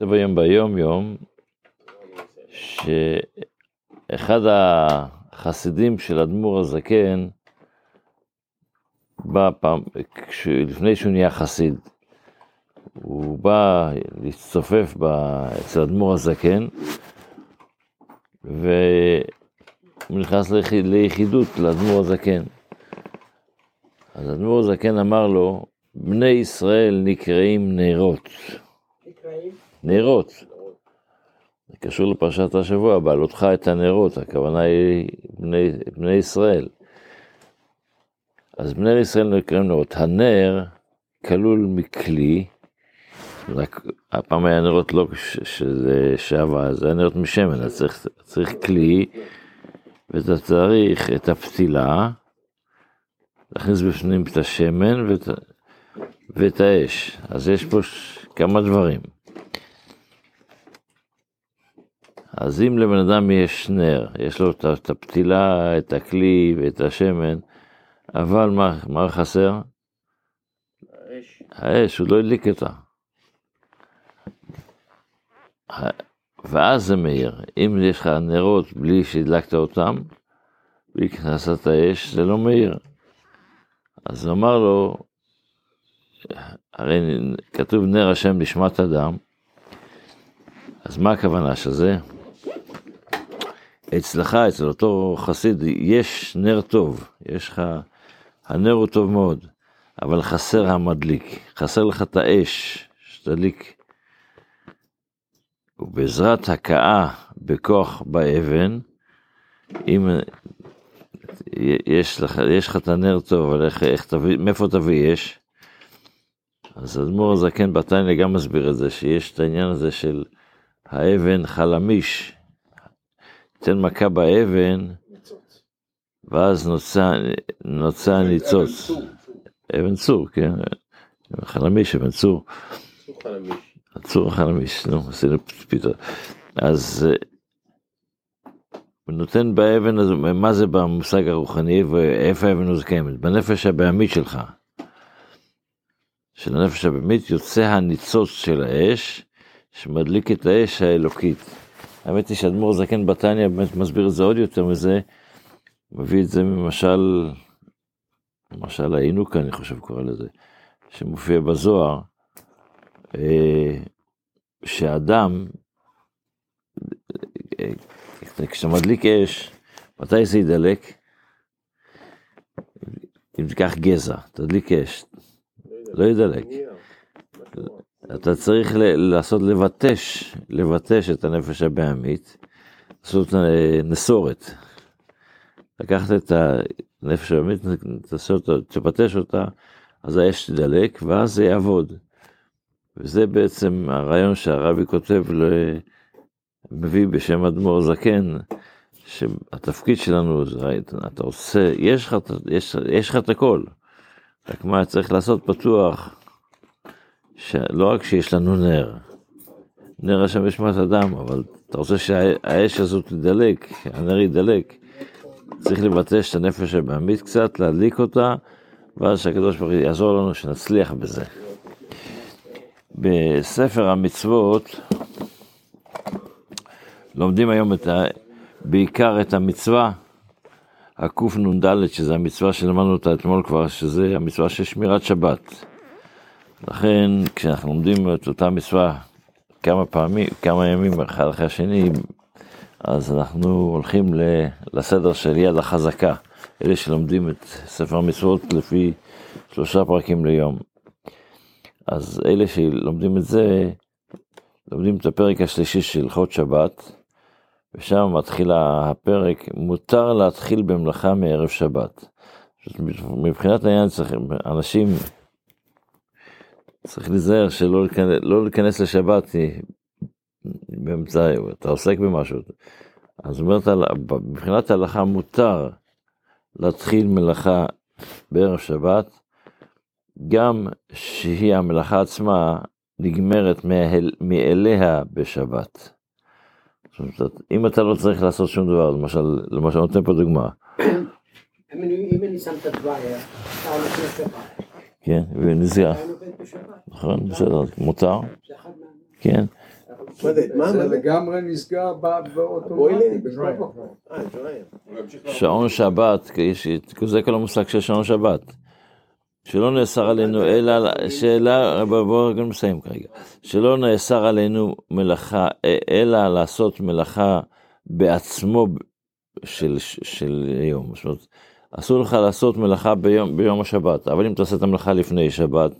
כתוב היום ביום יום, שאחד החסידים של אדמו"ר הזקן, בא פעם, לפני שהוא נהיה חסיד, הוא בא להצטופף אצל אדמו"ר הזקן, והוא נכנס ליחידות לאדמו"ר הזקן. אז אדמו"ר הזקן אמר לו, בני ישראל נקראים נרות. נקראים? נרות. זה קשור לפרשת השבוע, בעלותך את הנרות, הכוונה היא בני, בני ישראל. אז בני ישראל נקראים נרות. הנר כלול מכלי, רק הפעם היה נרות לא של שעבה, זה היה נרות משמן, אז צריך, צריך כלי, ואתה צריך את הפתילה, להכניס בפנים את השמן ואת, ואת האש. אז יש פה כמה דברים. אז אם לבן אדם יש נר, יש לו את הפתילה, את הכלי ואת השמן, אבל מה, מה חסר? האש. האש, הוא לא הדליק אותה. ואז זה מאיר. אם יש לך נרות בלי שהדלקת אותם, בלי כנסת האש, זה לא מאיר. אז הוא אמר לו, הרי כתוב נר השם נשמת אדם, אז מה הכוונה של זה? אצלך, אצל אותו חסיד, יש נר טוב, יש לך, הנר הוא טוב מאוד, אבל חסר המדליק, חסר לך את האש, שתדליק. ובעזרת הכאה בכוח באבן, אם יש לך, יש לך את הנר טוב, אבל איך, איך תביא, מאיפה תביא אש? אז אדמו"ר הזקן בתניא גם מסביר את זה, שיש את העניין הזה של האבן חלמיש, תן מכה באבן, ואז נוצא, נוצא ניצוץ. אבן צור, כן, חלמיש, אבן צור. צור החלמיש, נו, עשינו פיתות. אז הוא נותן באבן הזו, מה זה במושג הרוחני ואיפה האבן הזו קיימת? בנפש הבעמית שלך. של הנפש הבעמית יוצא הניצוץ של האש, שמדליק את האש האלוקית. האמת היא שאדמו"ר זקן בתניא באמת מסביר את זה עוד יותר מזה, מביא את זה ממשל, משל העינוק אני חושב קורא לזה, שמופיע בזוהר, אה, שאדם, כשאתה מדליק אש, מתי זה ידלק? אם תיקח גזע, תדליק אש, לא ידלק. אתה צריך לעשות לבטש, לבטש את הנפש הבעמית, לעשות נסורת. לקחת את הנפש הבעמית, תבטש אותה, אז האש תדלק, ואז זה יעבוד. וזה בעצם הרעיון שהרבי כותב, מביא בשם אדמו"ר זקן, שהתפקיד שלנו, אתה עושה, יש לך את הכל, רק מה צריך לעשות פתוח, שלא רק שיש לנו נר, נר השם ישמת אדם, אבל אתה רוצה שהאש הזאת תדלק, הנר ידלק, צריך לבטש את הנפש הבעמית קצת, להדליק אותה, ואז שהקדוש ברוך הוא יעזור לנו שנצליח בזה. בספר המצוות לומדים היום את ה... בעיקר את המצווה, הקנ"ד, שזה המצווה שלמדנו אותה אתמול כבר, שזה המצווה של שמירת שבת. לכן כשאנחנו לומדים את אותה מצווה כמה פעמים, כמה ימים אחד אחרי השני, אז אנחנו הולכים לסדר של יד החזקה, אלה שלומדים את ספר המצוות לפי שלושה פרקים ליום. אז אלה שלומדים את זה, לומדים את הפרק השלישי של הלכות שבת, ושם מתחיל הפרק, מותר להתחיל במלאכה מערב שבת. מבחינת העניין אנשים צריך להיזהר שלא להיכנס, לא להיכנס לשבת באמצע, אתה עוסק במשהו. אז אומרת, מבחינת ההלכה מותר להתחיל מלאכה בערב שבת, גם שהיא המלאכה עצמה נגמרת מאליה בשבת. אם אתה לא צריך לעשות שום דבר, למשל, למשל, אני נותן פה דוגמה. אם אני שם את הולך לשבת. כן, ונזיעה. נכון, בסדר, מותר. כן. זה? לגמרי נסגר. אה, drive. שעון שבת, זה כל המושג של שעון שבת. שלא נאסר עלינו אלא, שאלה, בואו נסיים כרגע. שלא נאסר עלינו מלאכה, אה, אלא לעשות מלאכה בעצמו של, של יום. זאת אומרת, אסור לך לעשות מלאכה ביום, ביום השבת, אבל אם תעשה את המלאכה לפני שבת,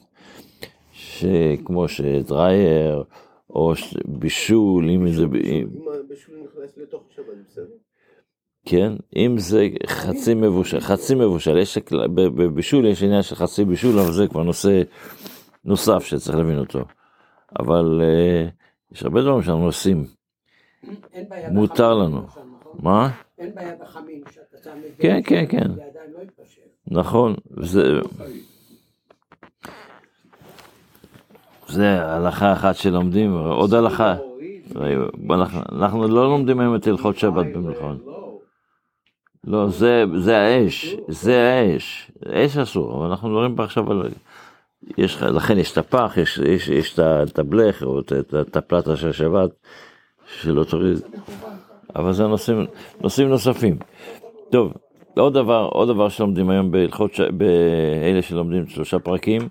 שכמו שדרייר, או ש- בישול, אם זה... אם- אם הבישול נכנס לתוך השבת, זה בסדר. כן, אם זה חצי מבושל, חצי מבושל, יש, בבישול יש עניין של חצי בישול, אבל זה כבר נושא נוסף שצריך להבין אותו. אבל אה, יש הרבה דברים שאנחנו עושים, מותר לנו. נכון? מה? אין בעיה בחמין, שאתה שם את זה. כן, כן, כן. זה עדיין לא. נכון, זה, זה הלכה אחת שלומדים, עוד הלכה, אנחנו, לא לומדים היום את הלכות שבת במלחמה. לא, זה, זה האש, זה האש, אש אסור, אבל אנחנו מדברים פה עכשיו על... יש, לכן יש את הפח, יש, יש, יש את הבלך, או את, הפלטה של השבת, שלא תוריד, אבל זה נושאים, נושאים נוספים. טוב, עוד דבר, עוד דבר שלומדים היום בהלכות, באלה שלומדים שלושה פרקים,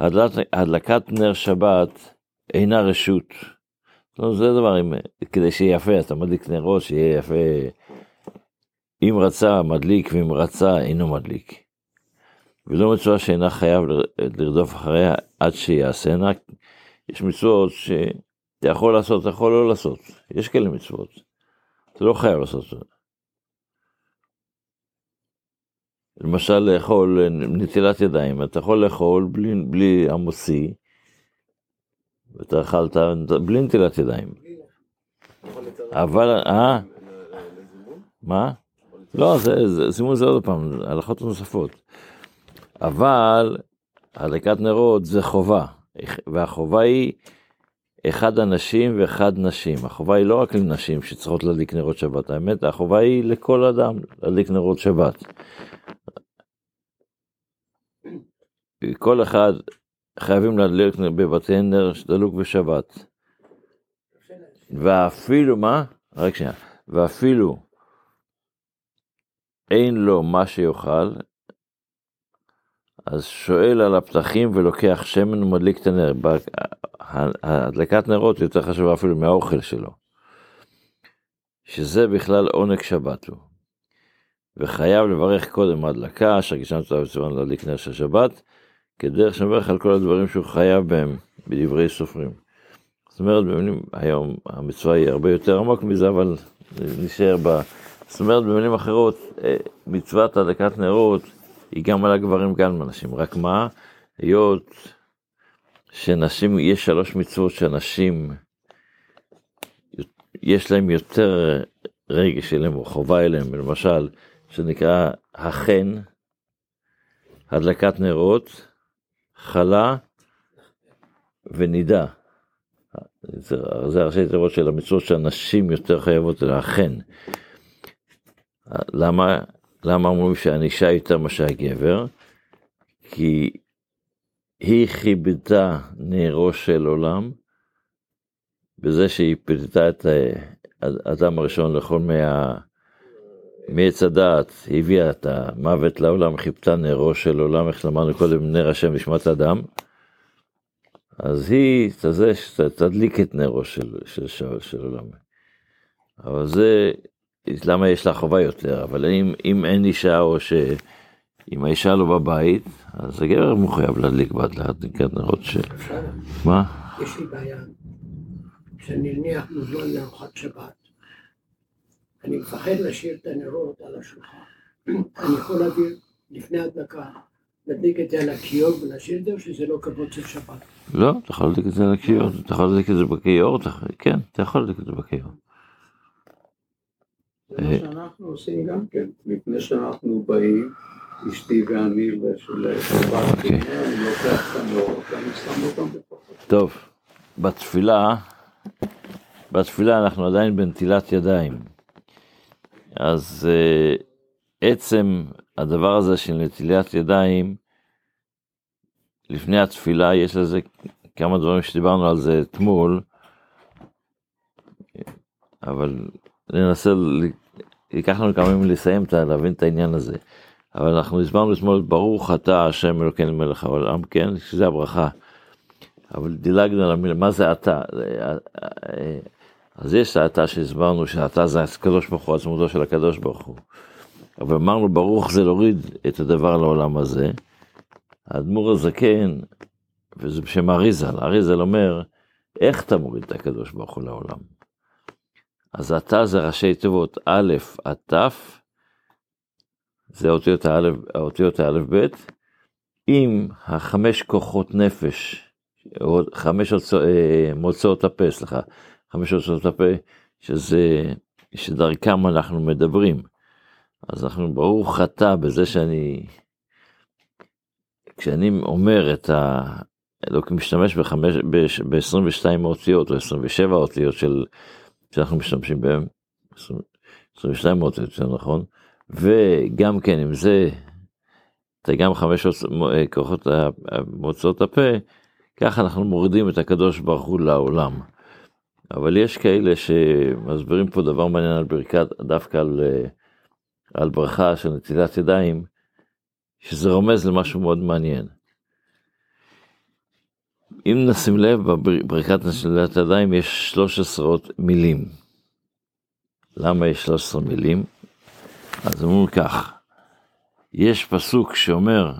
הדלקת, הדלקת נר שבת אינה רשות. לא, זה דבר, עם, כדי שיהיה יפה, אתה מדליק נרות, שיהיה יפה. אם רצה מדליק ואם רצה אינו מדליק. ולא מצווה שאינה חייב לרדוף אחריה עד שיעשנה. יש מצוות שאתה יכול לעשות, אתה יכול לא לעשות. יש כאלה מצוות. אתה לא חייב לעשות את זה. למשל לאכול נטילת ידיים, אתה יכול לאכול בלי, בלי המוציא, ואתה אכלת בלי נטילת ידיים. אבל, אה? מה? לא, זימון זה עוד פעם, הלכות נוספות. אבל הדלקת נרות זה חובה, והחובה היא אחד אנשים ואחד נשים. החובה היא לא רק לנשים שצריכות להדליק נרות שבת, האמת, החובה היא לכל אדם להדליק נרות שבת. כל אחד חייבים להדליק בבתי נר דלוק בשבת. ואפילו, מה? רק שנייה. ואפילו אין לו מה שיאכל, אז שואל על הפתחים ולוקח שמן ומדליק את הנר. הדלקת נרות יותר חשובה אפילו מהאוכל שלו. שזה בכלל עונג שבת הוא. וחייב לברך קודם ההדלקה, שהגישנו אותה בצבון להדליק נר של שבת, כדרך שמברך על כל הדברים שהוא חייב בהם בדברי סופרים. זאת אומרת, במילים, היום המצווה היא הרבה יותר עמוק מזה, אבל נשאר ב... זאת אומרת, במילים אחרות, אה, מצוות הדלקת נרות היא גם על הגברים, גם על הנשים. רק מה? היות שנשים, יש שלוש מצוות שאנשים, יש להם יותר רגש אליהם או חובה אליהם, למשל, שנקרא החן, הדלקת נרות, חלה ונידה. זה, זה הראשי תיבות של המצוות שהנשים יותר חייבות החן. למה, למה אומרים שהענישה יותר מאשר הגבר? כי היא כיבדה נרו של עולם בזה שהיא פיתתה את האדם הראשון לאכול מה... מעץ הדעת, הביאה את המוות לעולם, חיפתה נרו של עולם, איך למדנו קודם, נר השם נשמת אדם. אז היא, תזה, תדליק את נרו של, של, של, של עולם. אבל זה, למה יש לה חובה יותר, אבל אם, אם אין אישה או שאם האישה לא בבית, אז הגבר מחויב להדליק בת להדליקת נרות ש... מה? יש לי בעיה, כשאני נניח מוזמן לארוחת שבת, אני מפחד להשאיר את הנרות על השולחן. אני יכול להעביר לפני הדלקה, להדליק את זה על הכיור ולהשאיר את זה, או שזה לא כבוד של שבת? לא, אתה יכול להדליק את זה על הכיור, אתה יכול להדליק את זה בכיור, כן, אתה יכול להדליק את זה בכיור. זה מה שאנחנו עושים גם כן, לפני שאנחנו באים, אשתי ואני לשבת, אוקיי. אני לוקח את שם אותם בתוך טוב, בתפילה, בתפילה אנחנו עדיין בנטילת ידיים. אז אה, עצם הדבר הזה של נטילת ידיים, לפני התפילה יש לזה כמה דברים שדיברנו על זה אתמול, אבל ננסה, ייקח לנו כמה ימים לסיים, להבין את העניין הזה. אבל אנחנו הסברנו אתמול, ברוך אתה השם אלוקינו מלך העולם, כן, שזה הברכה. אבל דילגנו על המילה, מה זה אתה? אז יש את האתה שהסברנו שהאתה זה הקדוש ברוך הוא, עצמותו של הקדוש ברוך הוא. אבל אמרנו ברוך זה להוריד את הדבר לעולם הזה. האדמו"ר הזקן, וזה בשם אריזל, אריזל אומר, איך אתה מוריד את הקדוש ברוך הוא לעולם? אז אתה זה ראשי תיבות א' עד ת', זה האותיות האותיות האלף ב', עם החמש כוחות נפש, חמש אה, מוצאות הפה, סליחה, חמש הוצאות הפה, שזה, שדרכם אנחנו מדברים. אז אנחנו ברוך אתה בזה שאני, כשאני אומר את ה... אלוקים משתמש בחמש, ב-22 אותיות או 27 אותיות של, שאנחנו משתמשים 20 22 אותיות, זה נכון, וגם כן עם זה, אתה גם חמש אה, כוחות ה- ה- מוצאות הפה, ככה אנחנו מורידים את הקדוש ברוך הוא לעולם. אבל יש כאלה שמסבירים פה דבר מעניין על ברכת, דווקא על, אה, על ברכה של נטילת ידיים, שזה רומז למשהו מאוד מעניין. אם נשים לב, בברכת נטילת ידיים יש 13 מילים. למה יש 13 מילים? אז אומרים כך, יש פסוק שאומר,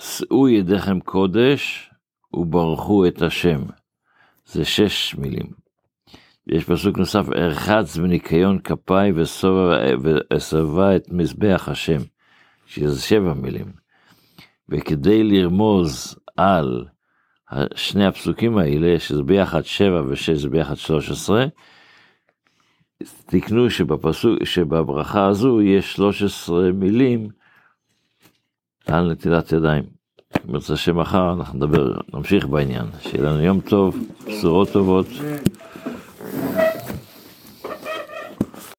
שאו ידיכם קודש וברכו את השם. זה שש מילים. יש פסוק נוסף, ארחץ בניקיון כפיי ואסבה את מזבח השם, שזה שבע מילים. וכדי לרמוז על שני הפסוקים האלה, שזה ביחד שבע ושש זה ביחד שלוש עשרה, תקנו שבפסוק, שבברכה הזו יש 13 מילים על נטילת ידיים. אם רוצה שמחר אנחנו נדבר, נמשיך בעניין. שיהיה לנו יום טוב, בשורות טובות.